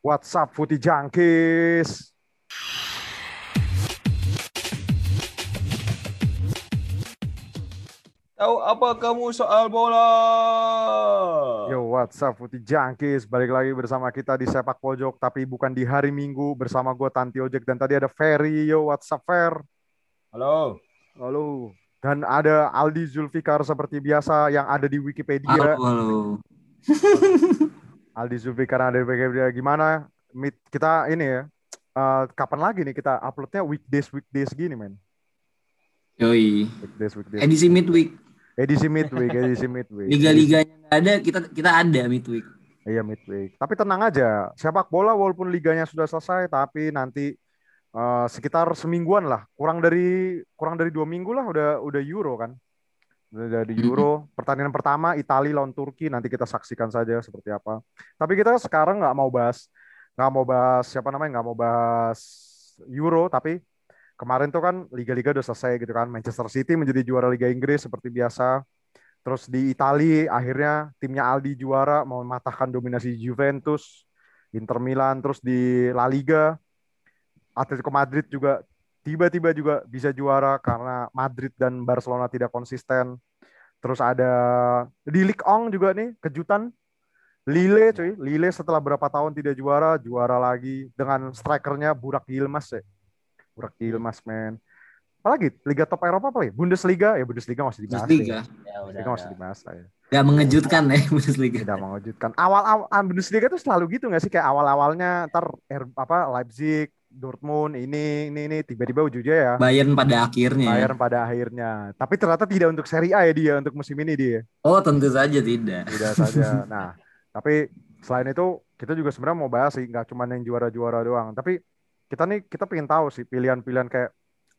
What's up, Footy Junkies? Tahu apa kamu soal bola? Yo, what's up, Footy Junkies? Balik lagi bersama kita di Sepak Pojok, tapi bukan di hari Minggu. Bersama gue, Tanti Ojek, dan tadi ada Ferry. Yo, what's up, Fer? Halo. Halo. Dan ada Aldi Zulfikar seperti biasa yang ada di Wikipedia. Halo, halo. Aldi Zulfikar ada di Wikipedia. Gimana? Meet, kita ini ya, eh, kapan lagi nih kita uploadnya weekdays, weekdays gini, men? Yoi. Weekdays, weekdays. Edisi midweek. Edisi midweek, edisi midweek. Liga-liganya nggak ada, kita kita ada midweek. Iya midweek. Tapi tenang aja, sepak bola walaupun liganya sudah selesai, tapi nanti eh, sekitar semingguan lah, kurang dari kurang dari dua minggu lah udah udah Euro kan, dari Euro. Pertandingan pertama Italia lawan Turki, nanti kita saksikan saja seperti apa. Tapi kita sekarang nggak mau bahas nggak mau bahas siapa namanya nggak mau bahas Euro, tapi kemarin tuh kan liga-liga udah selesai gitu kan. Manchester City menjadi juara Liga Inggris seperti biasa. Terus di Italia akhirnya timnya Aldi juara mau mematahkan dominasi Juventus, Inter Milan, terus di La Liga Atletico Madrid juga tiba-tiba juga bisa juara karena Madrid dan Barcelona tidak konsisten. Terus ada di Ligue 1 juga nih kejutan Lille cuy, Lille setelah berapa tahun tidak juara, juara lagi dengan strikernya Burak Yilmaz ya. Burak Yilmaz men. Apalagi Liga Top Eropa apa lagi? Bundesliga ya Bundesliga masih dibahas. Bundesliga. Ya. Ya udah. Bundesliga masih dibahas lah ya. Gak mengejutkan ya Bundesliga. Tidak mengejutkan. Awal-awal ah, Bundesliga itu selalu gitu nggak sih kayak awal-awalnya ntar apa Leipzig, Dortmund ini ini ini tiba-tiba ujungnya ya Bayern pada akhirnya. Bayern pada akhirnya. Tapi ternyata tidak untuk Serie A ya dia untuk musim ini dia. Oh tentu saja tidak. Tidak saja. Nah, tapi selain itu kita juga sebenarnya mau bahas sih nggak cuma yang juara-juara doang. Tapi kita nih kita pengen tahu sih pilihan-pilihan kayak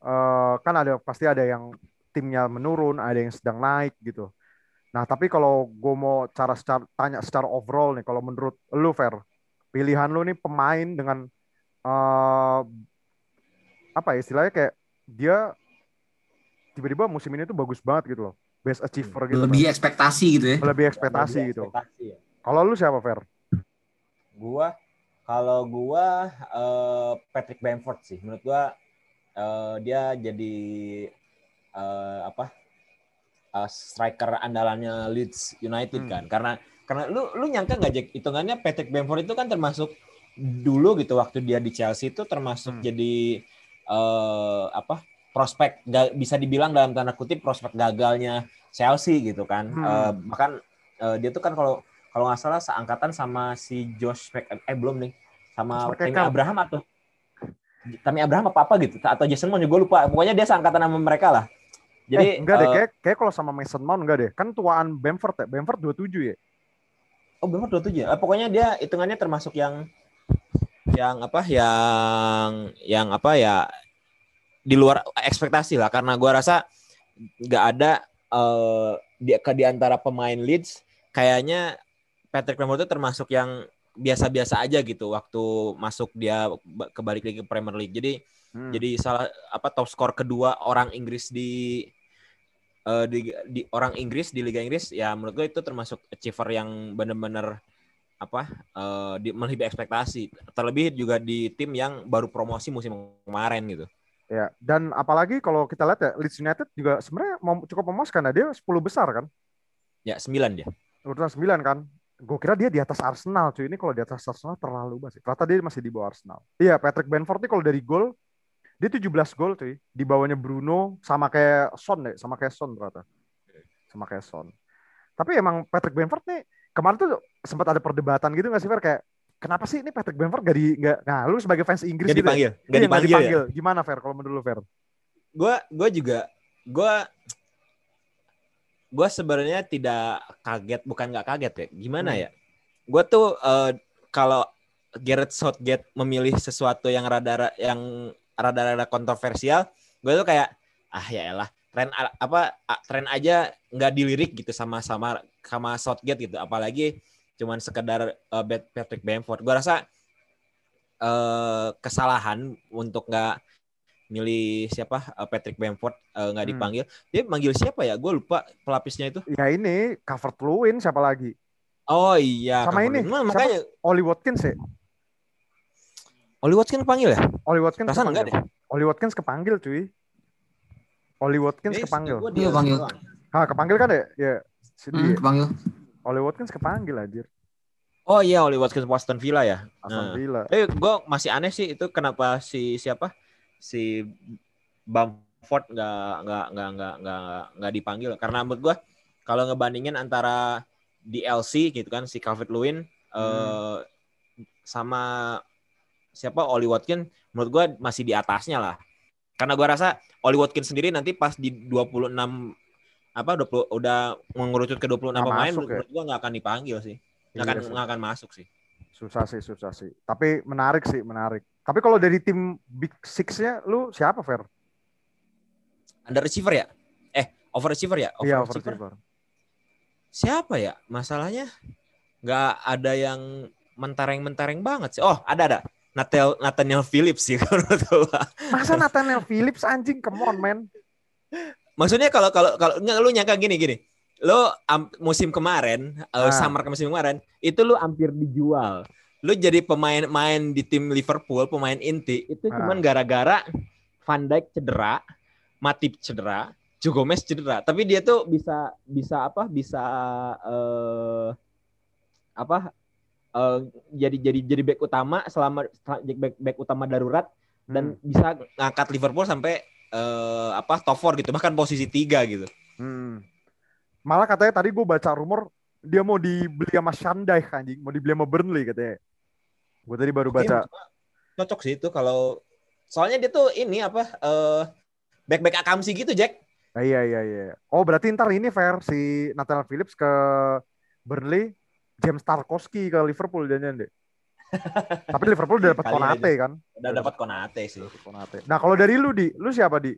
eh, kan ada pasti ada yang timnya menurun, ada yang sedang naik gitu. Nah, tapi kalau gue mau cara secara, tanya secara overall nih, kalau menurut lu Fer, pilihan lu nih pemain dengan eh apa ya istilahnya kayak dia tiba-tiba musim ini tuh bagus banget gitu loh, best achiever gitu. Lebih Fer. ekspektasi gitu ya. lebih ekspektasi Lebih gitu. ekspektasi ya. Kalau lu siapa Fer? Gua kalau gua eh, Patrick Bamford sih. Menurut gua eh, dia jadi eh, apa? eh, striker andalannya Leeds United Hmm. kan. Karena karena lu lu nyangka nggak Jack hitungannya Patrick Bamford itu kan termasuk dulu gitu waktu dia di Chelsea itu termasuk Hmm. jadi eh, apa? prospek ga- bisa dibilang dalam tanda kutip prospek gagalnya Chelsea gitu kan. Hmm. Eh, bahkan eh, dia tuh kan kalau kalau nggak salah seangkatan sama si Josh Mc, eh belum nih sama Tammy. Abraham atau Tammy Abraham apa apa gitu atau Jason Mount gue lupa pokoknya dia seangkatan sama mereka lah jadi eh, enggak deh, eh, kayak, kayak kalau sama Mason Mount enggak deh. Kan tuaan Bamford ya. Bamford 27 ya. oh benar 27 ya Eh, pokoknya dia hitungannya termasuk yang yang apa yang yang apa ya di luar ekspektasi lah karena gua rasa nggak ada eh di ke di antara pemain Leeds kayaknya Patrick Bamford itu termasuk yang biasa-biasa aja gitu waktu masuk dia ba- kebalik lagi ke Premier League jadi Hmm. jadi salah apa top skor kedua orang Inggris di eh, di, di orang Inggris di Liga Inggris ya menurut gue itu termasuk achiever yang benar-benar apa eh, di melebihi ekspektasi terlebih juga di tim yang baru promosi musim kemarin gitu Ya, dan apalagi kalau kita lihat ya Leeds United juga sebenarnya cukup memuaskan ya. Dia 10 besar kan. ya sembilan dia Urutan 9 kan. Gue kira dia di atas Arsenal cuy. Ini kalau di atas Arsenal terlalu sih. Ternyata dia masih di bawah Arsenal. Iya, Patrick Bamford nih kalau dari gol dia 17 gol cuy. Di bawahnya Bruno sama kayak Son deh, sama kayak Son ternyata. Sama kayak Son. Tapi emang Patrick Bamford nih kemarin tuh sempat ada perdebatan gitu nggak sih Fer kayak kenapa sih ini Patrick Bamford gak di nggak nah lu sebagai fans Inggris Gak gitu ya? dipanggil Gak dipanggil, ya dipanggil. Gimana Fer kalau menurut lu Fer? gue gue juga gue gue sebenarnya tidak kaget bukan nggak kaget ya gimana Hmm. ya gue tuh eh, kalau Gareth Southgate memilih sesuatu yang rada yang rada-rada kontroversial gue tuh kayak ah ya elah tren apa tren aja nggak dilirik gitu sama sama sama Southgate gitu apalagi cuman sekedar eh, Bet- Patrick Bamford gue rasa eh, kesalahan untuk nggak milih siapa eh, Patrick Bamford eh, nggak Hmm. dipanggil dia manggil siapa ya gue lupa pelapisnya itu Ya ini cover Lewin siapa lagi? oh iya Sama ini. Nah, siapa? makanya Oli Watkins ya? Oli Watkins kepanggil ya? Oli Watkins kepanggil. enggak deh. Oli Watkins kepanggil cuy. Oli Watkins Eh, kepanggil. gua Iya, dia panggil. Ah, kepanggil kan ya? Ya. Sedih. Hmm, ya. kepanggil. Oli Watkins kepanggil anjir. Oh iya, Oli Watkins Aston Villa ya. Aston. Villa. Eh, gue masih aneh sih itu kenapa si siapa si Bamford nggak nggak nggak nggak nggak nggak dipanggil karena menurut gue kalau ngebandingin antara DLC gitu kan si Calvert Lewin eh, sama siapa Oli Watkins menurut gue masih di atasnya lah karena gue rasa Oli Watkins sendiri nanti pas di 26 apa 20 udah mengerucut ke 26 Nggak pemain masuk ya? gue nggak akan dipanggil sih nggak akan Iya sih. nggak akan masuk sih Susah sih, susah sih. Tapi menarik sih, menarik. Tapi kalau dari tim Big Six-nya, lu siapa, Fer? under receiver ya? Eh, over receiver ya? Over Iya, receiver. overachiever. Siapa ya? Masalahnya nggak ada yang mentereng-mentereng banget sih. Oh, ada ada. Nathaniel, Nathaniel Phillips sih kalau menurut gua. Masa Nathaniel Phillips anjing, come on, man. Maksudnya kalau kalau kalau nggak, lu nyangka gini gini. Lo am- musim kemarin, Ah. summer ke musim kemarin, itu lu hampir dijual. Lu jadi pemain main di tim Liverpool, pemain inti, itu Ah. cuman gara-gara Van Dijk cedera, Matip cedera, Joe Gomez cedera. Tapi dia tuh bisa bisa apa? Bisa eh apa? eh, jadi jadi jadi back utama selama jadi back, back utama darurat dan Hmm. bisa ngangkat Liverpool sampai eh, apa top 4 gitu bahkan posisi tiga gitu. Hmm. Malah katanya tadi gue baca rumor dia mau dibeli sama Shandai anjing, mau dibeli sama Burnley katanya. Gue tadi baru Oke, baca. cocok sih itu kalau soalnya dia tuh ini apa eh back back akamsi gitu Jack. Ah, iya iya iya. Oh berarti ntar ini fair si Nathaniel Phillips ke Burnley, James Tarkowski ke Liverpool jangan deh. Tapi Liverpool udah dapat Konate kan. Udah dapat Konate sih. Konate. Nah kalau dari lu di, lu siapa di?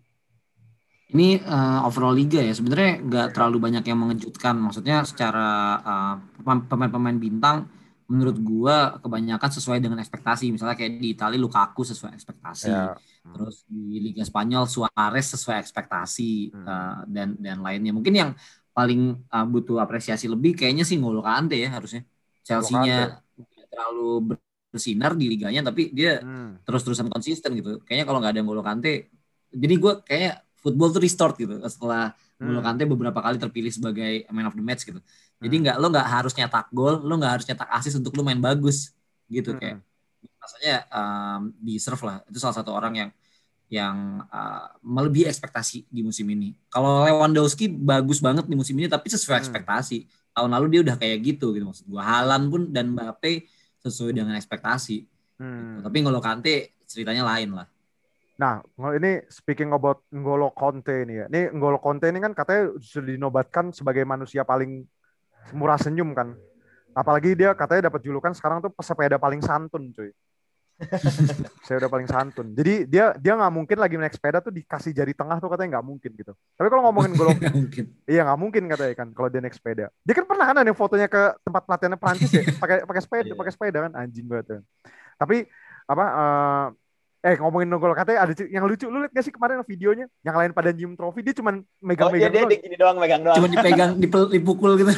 Ini eh, overall liga ya sebenarnya nggak terlalu banyak yang mengejutkan. Maksudnya secara pemain- pemain-pemain bintang menurut gua kebanyakan sesuai dengan ekspektasi. Misalnya kayak di Italia Lukaku sesuai ekspektasi. Ya. Terus di Liga Spanyol Suarez sesuai ekspektasi Hmm. eh, dan dan lainnya. Mungkin yang paling eh, butuh apresiasi lebih kayaknya sih N'Golo Kante ya harusnya. Chelsea-nya terlalu bersinar di liganya tapi dia Hmm. terus-terusan konsisten gitu. Kayaknya kalau nggak ada N'Golo Kante, jadi gue kayak football tuh restored gitu setelah N'Golo Hmm. Kante beberapa kali terpilih sebagai man of the match gitu. Jadi Hmm. nggak lo nggak harus nyetak gol, lo nggak harus nyetak assist untuk lo main bagus gitu Hmm. kayak rasanya um, deserve lah. Itu salah satu orang yang yang uh, melebihi ekspektasi di musim ini. Kalau Lewandowski bagus banget di musim ini tapi sesuai Hmm. ekspektasi. Tahun lalu dia udah kayak gitu gitu maksud gua. Haaland pun dan Mbappe sesuai dengan ekspektasi. Hmm. Tapi N'Golo Kante ceritanya lain lah. Nah, ini speaking about N'Golo Conte ini ya. Ini N'Golo Conte ini kan katanya sudah dinobatkan sebagai manusia paling murah senyum kan. Apalagi dia katanya dapat julukan sekarang tuh pesepeda paling santun, cuy. Saya udah paling santun. Jadi dia dia nggak mungkin lagi naik sepeda tuh dikasih jari tengah tuh katanya nggak mungkin gitu. Tapi kalau ngomongin mungkin. Iya nggak mungkin katanya kan kalau dia naik sepeda. Dia kan pernah kan ada yang fotonya ke tempat pelatihannya Prancis ya, pakai pakai sepeda, Iya. pakai sepeda kan anjing banget. tuh. Tapi apa eh eh ngomongin N'Golo katanya ada yang lucu lu lihat gak sih kemarin videonya yang lain pada nyium trofi dia cuman Oh, dia megang-megang dia doang. di- gini doang megang doang. Cuma dipegang, dipukul gitu.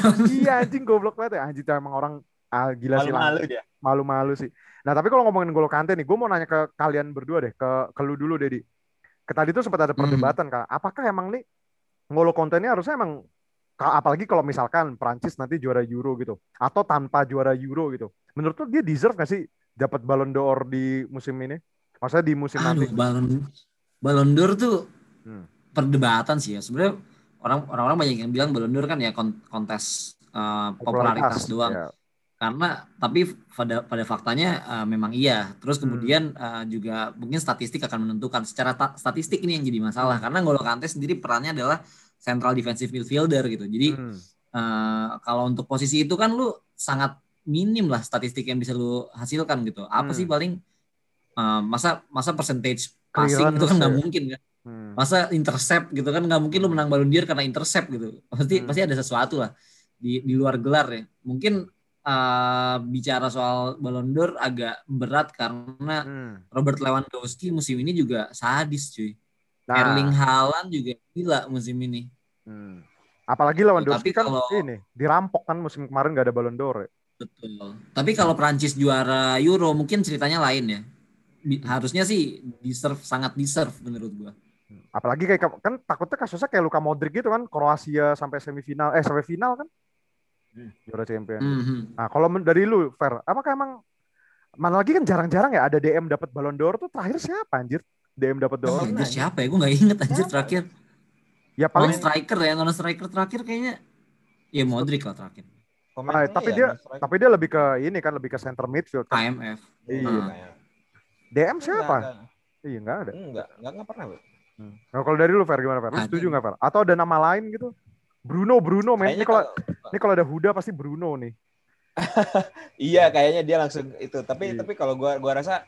iya anjing goblok banget ya anjing emang orang ah, gila sih. Malu-malu dia. malu-malu sih. Nah tapi kalau ngomongin N'Golo Kante nih, gue mau nanya ke kalian berdua deh, ke, ke lu dulu Dedi. Ke tadi tuh sempat ada Hmm. perdebatan kak, apakah emang nih N'Golo Kante ini harusnya emang apalagi kalau misalkan Prancis nanti juara Euro gitu, atau tanpa juara Euro gitu, menurut lu dia deserve gak sih dapat Ballon d'Or di musim ini? Maksudnya di musim nanti? Aduh, balon Ballon d'Or tuh Hmm. perdebatan sih ya. Sebenarnya orang orang-orang banyak yang bilang Ballon d'Or kan ya kon- kontes uh, popularitas doang. Ya. Karena tapi pada pada faktanya uh, memang iya. Terus Hmm. kemudian uh, juga mungkin statistik akan menentukan. Secara ta- statistik ini yang jadi masalah karena N'Golo Kante sendiri perannya adalah central defensive midfielder gitu. Jadi Hmm. uh, kalau untuk posisi itu kan lu sangat minim lah statistik yang bisa lu hasilkan gitu. Apa Hmm. sih paling uh, masa masa percentage passing itu kan nggak mungkin kan. Hmm. Masa intercept gitu kan nggak mungkin lu menang Ballon d'Or karena intercept gitu. Pasti Hmm. pasti ada sesuatu lah di di luar gelar ya. Mungkin uh, bicara soal Ballon d'Or agak berat karena Hmm. Robert Lewandowski musim ini juga sadis cuy. Nah, Erling Haaland juga gila musim ini. hmm. apalagi Lewandowski Tapi kan kalau- ini dirampok kan musim kemarin gak ada Ballon d'Or ya. Betul. Tapi kalau Prancis juara Euro mungkin ceritanya lain ya. bi- harusnya sih deserve sangat deserve menurut gua. Apalagi kayak kan takutnya kasusnya kayak Luka Modric gitu kan, Kroasia sampai semifinal eh sampai final kan. Hmm. Juara champion. Mhm. Nah, kalau dari lu, Fer, apakah emang mana lagi kan jarang-jarang ya ada DM dapat Ballon d'Or tuh terakhir siapa anjir? DM dapat Oh, d'Or. anjir siapa ya? Gue nggak inget anjir Siapa? terakhir. Ya Non paling striker ya, non striker terakhir kayaknya. Ya Modric lah terakhir. Pemain- Ah, tapi iya, dia- strike. tapi dia lebih ke ini kan lebih ke center midfield kan. KMF. Iya. Hmm. Kayak- DM siapa? Enggak, Iya enggak ada. enggak, enggak, enggak, enggak pernah. Bro. Nah, kalau dari lu Fer gimana Fer? Lu setuju nggak Fer? Atau ada nama lain gitu? Bruno, Bruno men. Ini kalau kalau- ini kalau ada Huda pasti Bruno nih. Iya, kayaknya dia langsung itu. Tapi Iya. tapi kalau gua gua rasa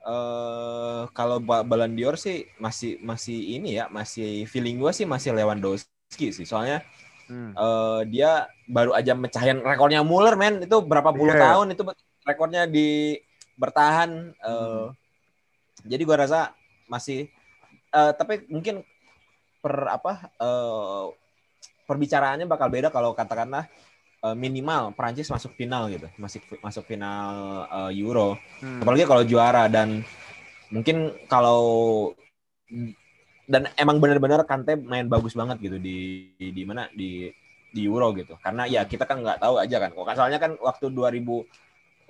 eh kalau Ba- Ballon d'Or sih masih masih ini ya, masih feeling gua sih masih Lewandowski sih. Soalnya Hmm. eh, dia baru aja mecahin rekornya Muller men itu berapa puluh Iya. tahun itu rekornya di bertahan eh, Hmm. jadi gua rasa masih eh, tapi mungkin per apa eh, perbicaraannya bakal beda kalau katakanlah eh, minimal Prancis masuk final gitu masih masuk final eh, Euro. Hmm. apalagi kalau juara dan mungkin kalau dan emang benar-benar Kante main bagus banget gitu di di, di mana di di Euro gitu. Karena ya kita kan nggak tahu aja kan. Kok soalnya kan waktu 2018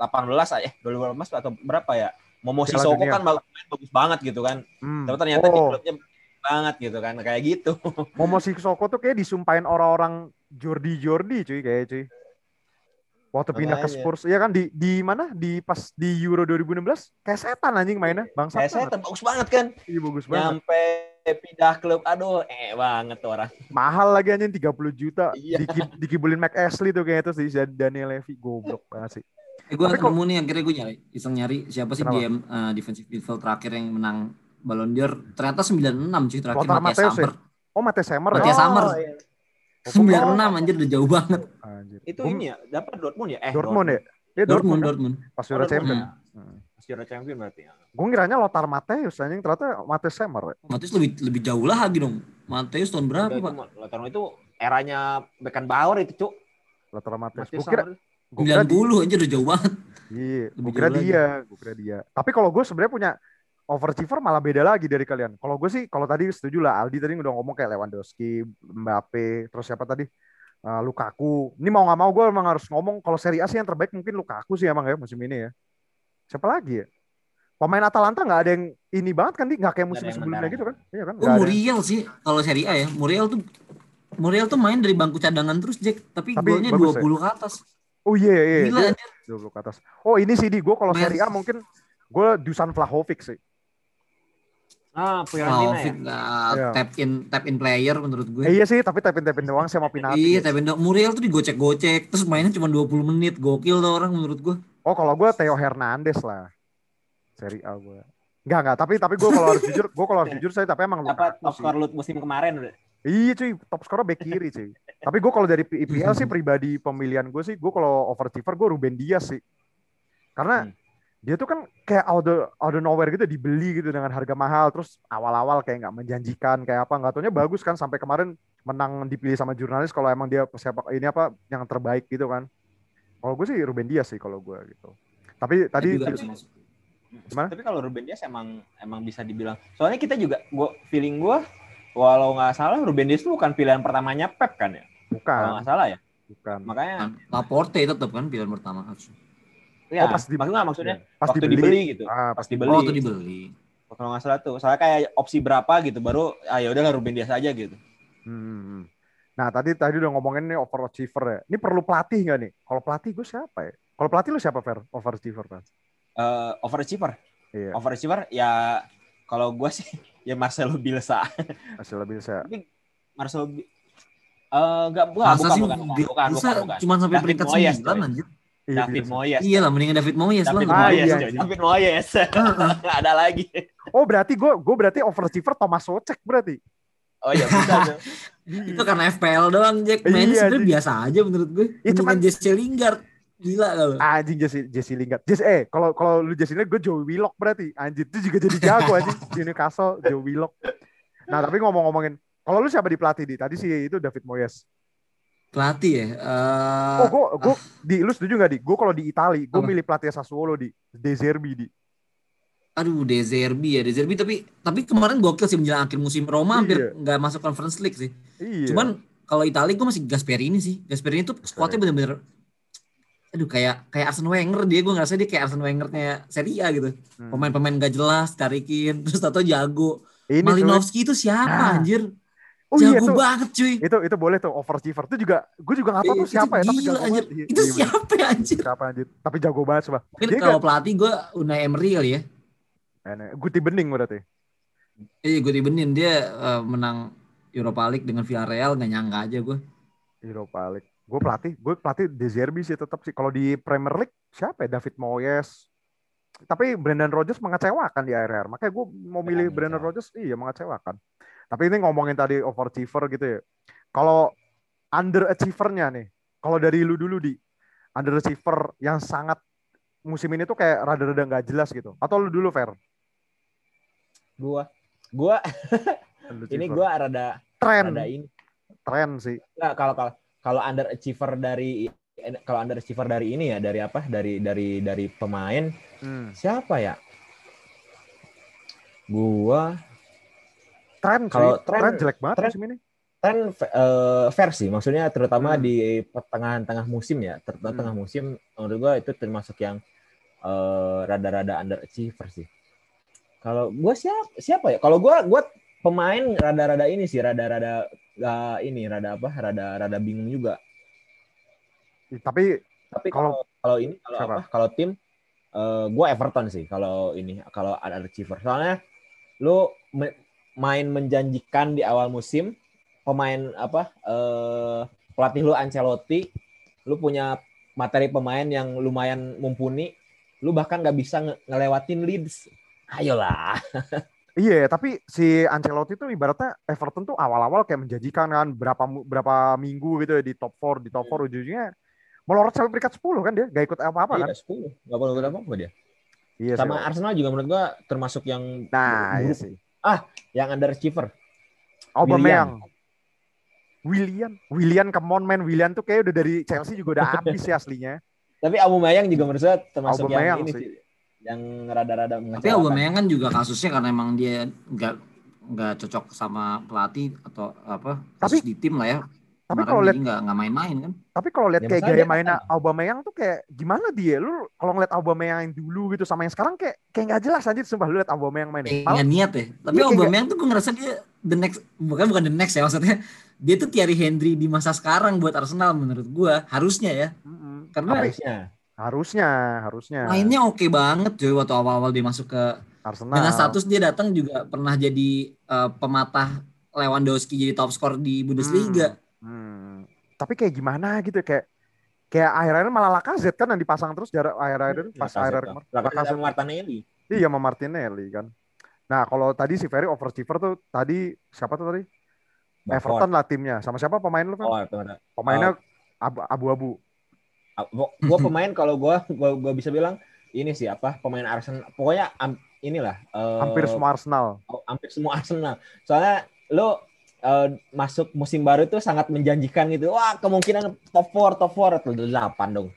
eh 2018 atau berapa ya Momo Sissoko kan main bagus banget gitu kan. Hmm. tapi ternyata di Oh, klubnya banget gitu kan kayak gitu Momo Sissoko tuh kayak disumpahin orang-orang Jordi Jordi cuy kayak cuy. Waktu pindah ke. Spurs, ya kan di di mana di pas di Euro 2016 kayak setan anjing mainnya, bangsa. kayak saya bagus banget kan Iya bagus banget. nyampe pindah klub aduh eh banget tuh orang Mahal lagi anjing 30 juta. Iya. Diki- dikibulin Mac Ashley tuh kayaknya terus di Daniel Levy goblok banget sih. Eh, gue nemu nih akhirnya gue nyari iseng nyari siapa sih Kenapa? GM eh, defensive midfield terakhir yang menang Ballon d'Or ternyata 96 cuy terakhir Lothar Matthias Matthäus ya? Sammer Oh Semer Matthias ya? Sammer. iya. 96 anjir udah jauh banget Anjir. itu ini ya dapat Dortmund ya eh Dortmund ya? Iya Dortmund kan? Dortmund Pas Oh, Euro Dortmund Champion. ya. Hmm. Juara champion berarti ya. Gue ngiranya Lothar Matthäus anjing ternyata Mate Semer ya. Matthias lebih lebih jauh lagi dong Matthias tahun berapa Udah, pak itu, Lautaro itu eranya Beckenbauer itu cuk Lothar Matthäus. Matius Gue kira, Sammer. gue kira di- 90 anjir udah jauh banget Iya, gue kira dia, gue kira dia. Tapi kalau gue sebenarnya punya overachiever malah beda lagi dari kalian. Kalau gue sih, kalau tadi setuju lah, Aldi tadi udah ngomong kayak Lewandowski, Mbappe, terus siapa tadi? Eh, Lukaku. Ini mau nggak mau gue emang harus ngomong kalau Serie A sih yang terbaik mungkin Lukaku sih emang ya musim ini ya. Siapa lagi ya? Pemain Atalanta nggak ada yang ini banget kan, nggak kayak musim yang sebelumnya gitu kan? Iya kan? Oh. Muriel sih kalau Serie A ya Muriel tuh Muriel tuh main dari bangku cadangan terus Jack tapi, Tapi golnya bagus 20 ke atas Oh iya, iya, iya. gila Dia anjir 20 ke atas. Oh ini sih di gue kalau Serie A mungkin gue Dusan Vlahovic sih. Ah, Fiorentina ya. Vlahovic nggak Iya. tap in tap in player menurut gue Eh, iya sih, tapi tapin-tapin doang sama penalti. Iya, tapi dong Muriel tuh digocek-gocek, terus mainnya cuma 20 menit. Gokil tuh orang menurut gua. Oh kalau gue Theo Hernandez lah. Seri A gue. Enggak enggak, tapi tapi gue kalau harus jujur, gue kalau harus jujur saya tapi emang Apa top skor lu musim kemarin udah. Iya cuy, top scorer back kiri cuy. tapi gue kalau dari IPL sih pribadi pemilihan gue sih, gue kalau overachiever gue Ruben Dias sih. Karena Hmm. Dia tuh kan kayak out the, out the nowhere gitu dibeli gitu dengan harga mahal terus awal-awal kayak nggak menjanjikan kayak apa nggak taunya bagus kan sampai kemarin menang dipilih sama jurnalis kalau emang dia siapa ini apa yang terbaik gitu kan kalau gue sih Ruben Dias sih kalau gue gitu tapi tadi juga masuk. Gimana? Tapi kalau Ruben Dias emang emang bisa dibilang. Soalnya kita juga gua feeling gua walau nggak salah Ruben Dias itu bukan pilihan pertamanya Pep kan ya. Kalau bukan nggak salah ya. bukan Makanya Kan, Laporte tetap kan pilihan pertama harus. Ya pas di- maksudnya maksudnya pas waktu dibeli, dibeli, gitu. ah, Pas pas dibeli. Oh, tuh dibeli. Kalau nggak salah tuh. Soalnya kayak opsi berapa gitu baru ah ya udahlah Ruben Dias aja gitu. Hmm. Nah tadi tadi udah ngomongin nih overachiever ya. Ini perlu pelatih nggak nih? Kalau pelatih gue siapa ya? Kalau pelatih lu siapa Fer? Overachiever Fer? Eh overachiever. Iya. Overachiever ya kalau gua sih ya Marcelo Bielsa. Hasil lebih saya. Marcelo Bi- eh enggak bukan Masa bukan, sih bukan, bukan, bukan, bisa bukan, bukan. cuma sampai peringkat Moyes, 9 coy. anjir. Iya, David bisa. Moyes. Iya lah mendingan David Moyes lah. David Ah, Moyes, iya, anjing. David Moyes. Nggak ada lagi. Oh berarti gue gue berarti overachiever Thomas Socek berarti. Oh iya bisa. Itu karena FPL doang Jack. Main Iya, sebenarnya anjing. biasa aja menurut gue. Iya, Mendingan cuman- Jesse Lingard. Gila kalau. Anjing Jesse Jesse Lingard. Jesse eh kalau kalau lu Jesse Lingard gue Joe Willock berarti. Anjir itu juga jadi jago anjing di Newcastle Joe Willock. Nah tapi ngomong-ngomongin kalau lu siapa di pelatih di? Tadi sih itu David Moyes. Pelatih ya. eh, Oh gue gue di lu setuju nggak di? Gue kalau di Itali gue milih pelatih Sassuolo di De Zerbi di. aduh De Zerbi ya De Zerbi tapi tapi kemarin gokil sih menjelang akhir musim Roma hampir Iya. nggak masuk Conference League sih. Iya. Cuman kalau Italia gue masih Gasperini sih. Gasperini tuh squadnya bener-bener aduh kayak kayak Arsene Wenger dia gue ngerasa dia kayak Arsene Wengernya Serie A gitu. Hmm. Pemain-pemain gak jelas tarikin terus tato jago. ini. Malinowski itu siapa Nah. anjir? Oh iya jago tuh. banget cuy. Itu itu boleh tuh overachiever. Itu juga gue juga nggak tahu tuh Itu siapa ya, tapi jago anjir. banget. Iya, Itu iya, siapa ya anjir? Siapa anjir? Tapi jago banget coba. Mungkin Dia kalau pelatih gue Unai Emery kali ya. Guti bening berarti. Iya gue dibenin dia eh, menang Europa League dengan Villarreal nggak nyangka aja gue. Europa League. Gue pelatih, gue pelatih De Zerbi sih tetap sih. Kalau di Premier League siapa ya? David Moyes. Tapi Brendan Rodgers mengecewakan di akhir-akhir. Makanya gue mau milih Ya, Brendan. Rodgers, iya mengecewakan. Tapi ini ngomongin tadi overachiever gitu ya. Kalau underachiever-nya nih, kalau dari lu dulu di underachiever yang sangat musim ini tuh kayak rada-rada nggak jelas gitu. Atau lu dulu Fer? Gua gua ini gua rada tren, rada ini. tren sih. Nggak, kalau kalau kalau underachiever dari kalau underachiever dari ini ya dari apa? Dari dari dari pemain Hmm. siapa ya? Gua Tren. Kalau tren, tren- jelek banget tren- musim ini. kan eh, versi maksudnya terutama Hmm. di pertengahan tengah musim ya terutama Hmm. tengah musim menurut gua itu termasuk yang eh, rada-rada underachiever sih kalau gua siapa siapa ya kalau gua gua pemain rada-rada ini sih rada-rada nggak ini rada apa rada-rada bingung juga Tapi tapi Kalau- kalau ini kalau siapa? apa kalau tim eh, gua Everton sih kalau ini kalau underachiever soalnya lu me- main menjanjikan di awal musim pemain apa eh pelatih lu Ancelotti lu punya materi pemain yang lumayan mumpuni lu bahkan nggak bisa nge- ngelewatin Leeds. Ayolah. Iya, tapi si Ancelotti tuh ibaratnya Everton tuh awal-awal kayak menjanjikan kan berapa berapa minggu gitu ya di top 4, di top 4 ujungnya melorot sampai peringkat 10 kan dia, gak ikut apa-apa kan? iya 10 nggak perlu apa apa dia. Iya sih. sama Arsenal juga menurut gua termasuk yang Nah, iya buruk, sih. yang underachiever Aubameyang. William, William come on man, William tuh kayak udah dari Chelsea juga udah habis sih aslinya. tapi Aubameyang juga menurut saya termasuk Aubameyang yang ini sih. sih yang rada-rada Tapi. Aubameyang kan juga kasusnya karena emang dia nggak nggak cocok sama pelatih atau apa kasus Tapi- di tim lah ya. Tapi kalau lihat nggak nggak main-main kan. tapi kalau lihat Ya, kayak gaya mainnya kan. Aubameyang tuh kayak gimana dia? Lu kalau ngeliat Aubameyang yang dulu gitu sama yang sekarang kayak kayak nggak jelas anjir sumpah lu lihat Aubameyang main. Kayak nggak niat ya. Tapi Iya, Aubameyang tuh gue ngerasa dia the next bukan bukan the next ya maksudnya. Dia tuh Thierry Henry di masa sekarang buat Arsenal menurut gua harusnya ya. Mm-mm. Karena harusnya Harusnya, harusnya. mainnya oke banget cuy waktu awal-awal dia masuk ke Arsenal. dengan status dia datang juga pernah jadi eh, pematah Lewandowski jadi top skor di Bundesliga. Hmm. Tapi kayak gimana gitu kayak kayak akhir-akhir malah Lacazette kan yang dipasang terus jarak akhir-akhir pas Lacazette, akhir Lacazette Martinelli. Iya sama Martinelli kan. Nah kalau tadi si Ferry overachiever tuh tadi siapa tuh tadi? Everton lah timnya. Sama siapa pemain lu oh benar Pemainnya abu- abu-abu. gue pemain kalau gue gue bisa bilang ini sih apa pemain Arsenal pokoknya am- inilah eh, Hampir semua Arsenal. hampir semua Arsenal. Soalnya lo eh, masuk musim baru itu sangat menjanjikan gitu. Wah kemungkinan top 4 top 4 atau 8 dong.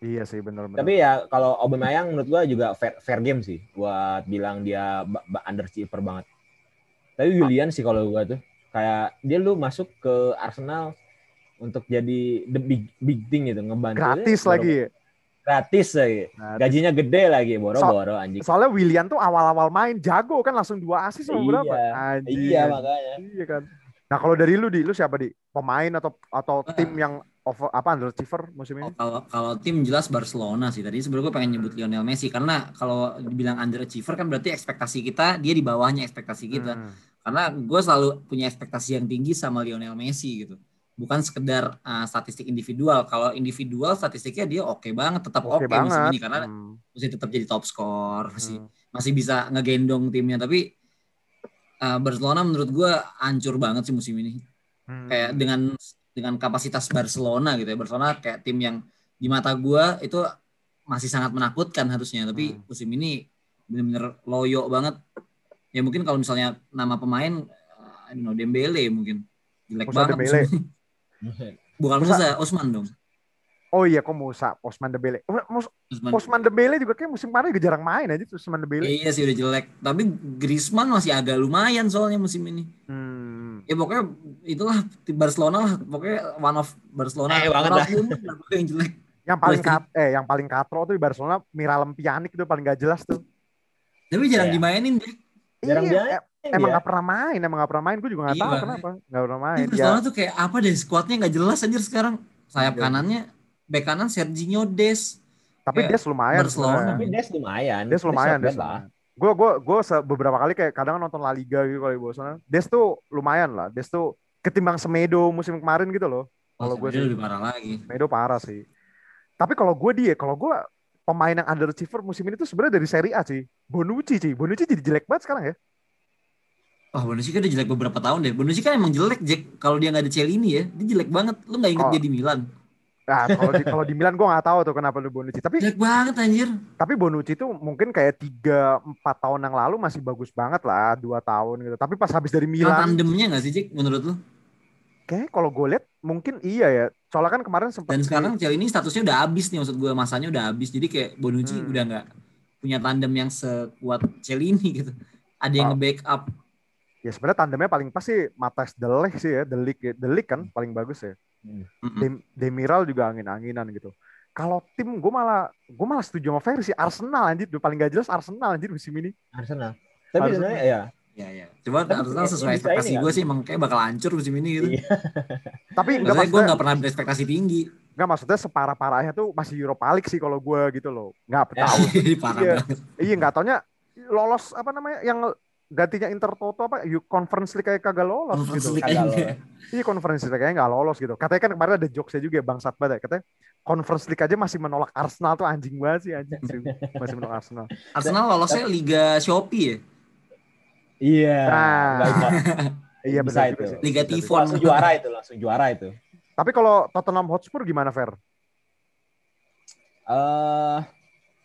Iya sih benar-benar. tapi ya kalau Aubameyang menurut gua juga fair, fair game sih. Buat bilang dia underachiever banget. Tapi Willian sih kalau gua tuh. Kayak dia lu masuk ke Arsenal untuk jadi the big big thing gitu ngebantu gratis lagi. Gratis lagi Gratis. gajinya gede lagi boro-boro anjing Soalnya William tuh awal-awal main jago kan langsung dua asis sama Iya. berapa? Anjir. iya makanya Iya kan. Nah kalau dari lu di, lu siapa di? Pemain atau atau Ah. tim yang over apa underachiever musim Oh, ini? kalau kalau tim jelas Barcelona sih. Tadi sebenarnya gue pengen nyebut Lionel Messi karena kalau dibilang underachiever kan berarti ekspektasi kita dia di bawahnya ekspektasi kita. Hmm. Karena gue selalu punya ekspektasi yang tinggi sama Lionel Messi gitu. Bukan sekedar uh, statistik individual. Kalau individual statistiknya dia oke banget, tetap oke Oke musim banget. ini karena Hmm. masih tetap jadi top skor, masih Hmm. masih bisa ngegendong timnya. Tapi uh, Barcelona menurut gue hancur banget sih musim ini. Hmm. Kayak dengan dengan kapasitas Barcelona gitu ya. Barcelona kayak tim yang di mata gue itu masih sangat menakutkan harusnya. Tapi Hmm. musim ini bener-bener loyo banget. Ya mungkin kalau misalnya nama pemain, uh, I don't know, Dembele mungkin jelek Musa banget Dembele. Bukan Musa- Musa, Osman dong. Oh iya, kok Musa, Osman Dembele. Oh, Mus- Griezmann. Osman Dembele juga kayak musim kemarin juga jarang main aja tuh Osman Dembele. Iya sih udah jelek. Tapi Griezmann masih agak lumayan soalnya musim ini. Hmm. Ya pokoknya itulah tim Barcelona lah. Pokoknya one of Barcelona. Eh, banget lah yang jelek. Yang paling kat, eh yang paling katro tuh di Barcelona Miralem Pjanic itu paling gak jelas tuh. Tapi jarang Iya. dimainin deh. Jarang iya, dia- eh, emang dia. gak pernah main, emang gak pernah main. Gue juga gak Iya, tahu makanya. kenapa. Gak pernah main. Ini Ya, tuh kayak apa deh squadnya nggak jelas anjir sekarang. Sayap Iya. kanannya bek kanan Serginho Des. tapi kayak Des lumayan. Barcelona. Tapi Des lumayan. Des lumayan, Des. Gue gue gue beberapa kali kayak kadang nonton La Liga gitu kalau di Barcelona. Des tuh lumayan lah. Des tuh ketimbang Semedo musim kemarin gitu loh. Kalau gue Semedo sih lebih parah lagi. Semedo parah sih. Tapi kalau gue dia, kalau gue pemain yang underachiever musim ini tuh sebenarnya dari Serie A sih. Bonucci sih. Bonucci jadi jelek banget sekarang ya. Wah Bonucci kan udah jelek beberapa tahun deh. Bonucci kan emang jelek Jack. Kalau dia nggak ada Celini ya, dia jelek banget. Lu nggak inget Oh. dia di Milan? Nah, kalau di kalau di Milan gue nggak tahu tuh kenapa lu Bonucci. Tapi Jelek banget anjir. tapi Bonucci tuh mungkin kayak tiga empat tahun yang lalu masih bagus banget lah dua tahun gitu. Tapi pas habis dari Milan. Milan, tandemnya nggak sih Jack menurut lu? kayak kalau gue lihat mungkin iya ya. Soalnya kan kemarin sempat Dan sekarang Celini statusnya udah habis nih maksud gue masanya udah habis. Jadi kayak Bonucci Hmm. udah nggak punya tandem yang sekuat Celini gitu. Ada yang Oh. nge-backup. Ya sebenarnya tandemnya paling pas sih Matas Delik sih ya, Delik ya. Delik kan paling bagus ya. Mm-mm. Dem- Demiral juga angin-anginan gitu. Kalau tim gue malah gue malah setuju sama Ferry sih Arsenal anjir, paling gak jelas Arsenal anjir musim ini. Arsenal. Tapi Arsenal. sebenarnya ya Ya ya. Coba Tapi Arsenal sesuai ekspektasi ini gue sih emang kayak bakal hancur musim ini gitu. Iya. Tapi enggak Maksudnya gue nggak pernah berekspektasi tinggi. enggak maksudnya separah-parahnya tuh masih Europa League sih kalau gue gitu loh. Enggak tahu. Parah Iya. banget. iya enggak taunya lolos apa namanya yang gantinya Inter Toto apa You Conference League kayak kagak lolos Conference gitu. League lolos. Iya Conference League kayaknya nggak lolos gitu. Katanya kan kemarin ada jokesnya juga ya, bangsat banget ya. Katanya Conference League aja masih menolak Arsenal tuh anjing banget sih anjing sih. Masih menolak Arsenal. Arsenal lolosnya Liga Shopee ya. Iya. Nah. Iya Bisa benar itu. sih. Liga bisa. langsung juara itu, langsung juara itu. Tapi kalau Tottenham Hotspur gimana Fer? eh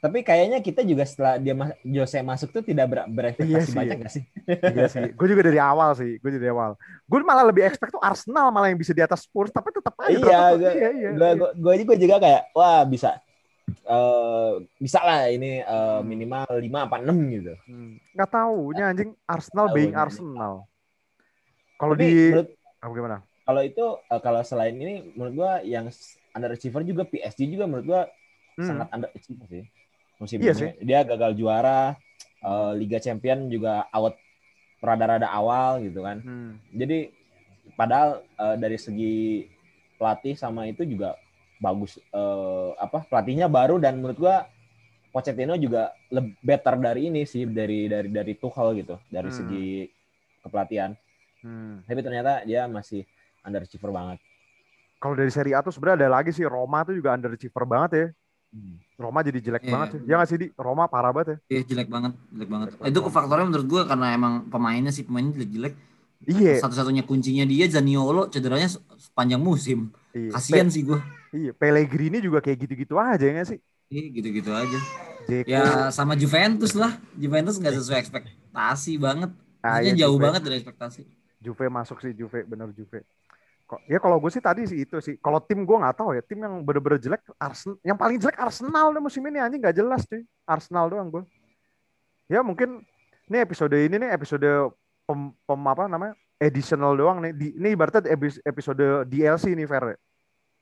tapi kayaknya kita juga setelah dia mas- Jose masuk tuh tidak ber- berekspektasi Iya banyak gak sih? iya sih. Gue juga dari awal sih. Gue dari awal. Gue malah lebih expect tuh Arsenal malah yang bisa di atas Spurs. Tapi tetap aja. Iya, gue- iya, iya, gue iya. gue gue juga kayak wah bisa eh bisa lah ini eh, minimal 5 apa 6 gitu. Hmm. Nggak taunya anjing Arsenal Tahu being ini. Arsenal. Kalau di menurut apa gimana? kalau itu eh, kalau selain ini menurut gua yang underachiever juga PSG juga menurut gua Hmm. sangat underachiever sih musim Iya ini. sih. Dia gagal juara eh, Liga Champion juga out rada-rada awal gitu kan. Hmm. Jadi padahal eh, dari segi pelatih sama itu juga bagus eh, apa pelatihnya baru dan menurut gua Pochettino juga lebih better dari ini sih dari dari dari Tuchel gitu dari Hmm. segi kepelatihan. Hmm. Tapi ternyata dia masih underachiever banget. Kalau dari Serie A tuh sebenarnya ada lagi sih Roma tuh juga underachiever banget ya. Hmm. Roma jadi jelek Iya. banget sih. Ya nggak sih di Roma parah banget ya. Iya jelek banget, jelek banget. Jelek Itu banget. faktornya menurut gue karena emang pemainnya sih pemainnya jelek-jelek. Iya. Satu-satunya kuncinya dia Zaniolo cederanya se- sepanjang musim. Iya. Kasian sih gue. Iya. Pellegrini juga kayak gitu-gitu aja ya nggak sih? Iya gitu-gitu aja. Jeko. Ya sama Juventus lah. Juventus nggak sesuai ekspektasi banget. Ah, iya, jauh Juve. banget dari ekspektasi. Juve masuk sih Juve bener Juve. Kok ya kalau gue sih tadi sih itu sih. Kalau tim gue nggak tahu ya. Tim yang bener-bener jelek Arsenal. Yang paling jelek Arsenal deh musim ini anjing nggak jelas cuy. Arsenal doang gue. Ya mungkin ini episode ini nih episode pem, pem apa namanya additional doang nih. Di, ini ibaratnya episode DLC nih Fer.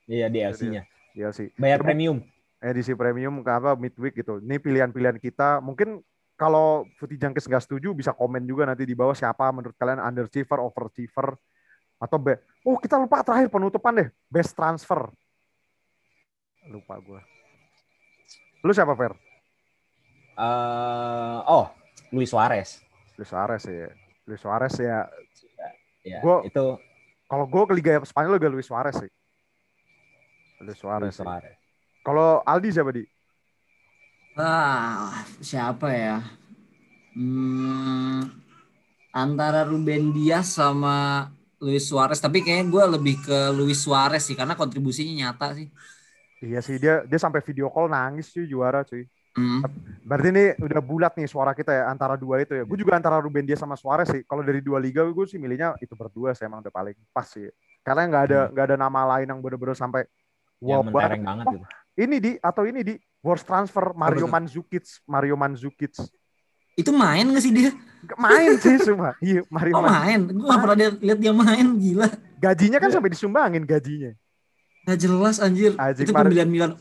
Iya DLC-nya. DLC. Bayar Itu premium. edisi premium ke apa midweek gitu. Ini pilihan-pilihan kita. Mungkin kalau Footy Junkies nggak setuju bisa komen juga nanti di bawah siapa menurut kalian underachiever, overachiever atau be Oh kita lupa terakhir penutupan deh best transfer. Lupa gue. Lu siapa Fer? Eh, oh, Luis Suarez. Luis Suarez ya. Luis Suarez ya. Ya, Gua- itu Kalau gue ke Liga Spanyol juga Luis Suarez sih. Luis Suarez. Luis. Suarez. Kalau Aldi siapa di? Ah, siapa ya? Hmm, antara Ruben Dias sama Luis Suarez, tapi kayaknya gue lebih ke Luis Suarez sih karena kontribusinya nyata sih. Iya sih dia dia sampai video call nangis cuy juara cuy. Hmm. Berarti ini udah bulat nih suara kita ya antara dua itu ya. Gue juga antara Ruben Dias sama Suarez sih. Kalau dari dua liga gue sih milihnya itu berdua sih emang udah paling pas sih. Karena nggak ada nggak ada nama lain yang bener-bener sampai Wah, mentereng banget gitu. Ini di atau ini di worst transfer Mario? Mandzukic, Mario Mandzukic. Itu main gak sih dia? Nggak Main sih semua. Iya, Mario Oh Mandzukic. main? Gue gak pernah dia- lihat dia main, gila. Gajinya kan Iya. sampai disumbangin gajinya. Gak jelas anjir. Anjing, itu Mar- pembelian Milan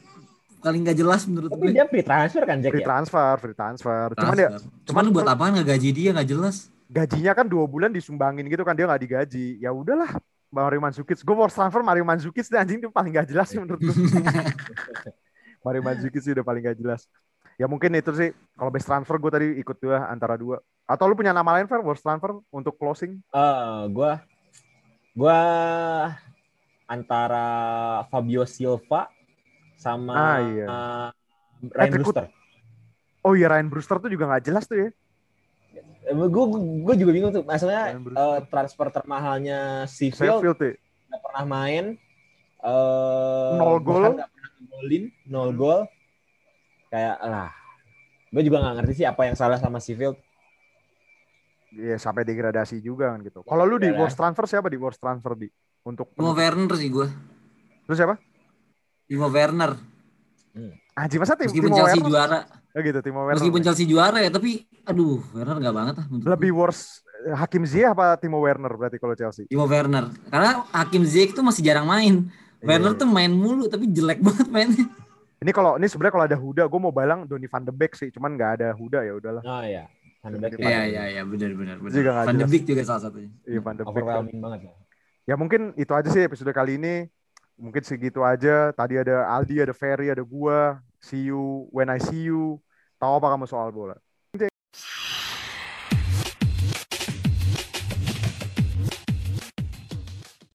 paling gak jelas menurut Tapi gue. dia free transfer kan Jack Free ya? transfer, free transfer. Cuman ya Transfer. Cuman lu buat apaan gak gaji dia gak jelas. gajinya kan dua bulan disumbangin gitu kan dia nggak digaji. Ya udahlah. Mario Mandzukic, gue worst transfer Mario Mandzukic deh anjing itu paling gak jelas sih menurut gue. Mario Mandzukic sih udah paling gak jelas. Ya mungkin itu sih kalau best transfer gue tadi ikut dua antara dua. Atau lu punya nama lain Fer worst transfer untuk closing? Eh, gua gua antara Fabio Silva sama Ah, iya. eh, Ryan Patrick Brewster. Oh iya Ryan Brewster tuh juga nggak jelas tuh ya. Gue gue juga bingung tuh. Maksudnya eh, transfer termahalnya Sheffield ya. nggak pernah main. eh Nol gol. nggak pernah golin, nol gol. Kayak lah. Gue juga nggak ngerti sih apa yang salah sama Sheffield. Iya sampai degradasi juga kan gitu. Kalau lu di Iya. worst transfer siapa di worst transfer di untuk Timo Werner sih gue. Terus siapa? Timo Werner. Anjing masa tim Meskipun Timo Chelsea Werner? juara. Ya gitu Timo Werner. Meskipun Chelsea juara ya, tapi aduh Werner gak banget lah. menurut Lebih gue. worst eh, Hakim Ziyech apa Timo Werner berarti kalau Chelsea? Timo Werner. Karena Hakim Ziyech tuh masih jarang main. Werner Iya. tuh main mulu tapi jelek banget mainnya. Ini kalau ini sebenarnya kalau ada Huda, gue mau balang Donny van de Beek sih, cuman nggak ada Huda ya udahlah. Oh iya. Van de Beek Iya, Iya iya benar benar benar. Juga nggak Van de. Beek juga salah satunya. Iya van de Beek. overwhelming banget ya. Ya mungkin itu aja sih episode kali ini. Mungkin segitu aja. Tadi ada Aldi, ada Ferry, ada gua. See you when I see you. Tahu apa kamu soal bola?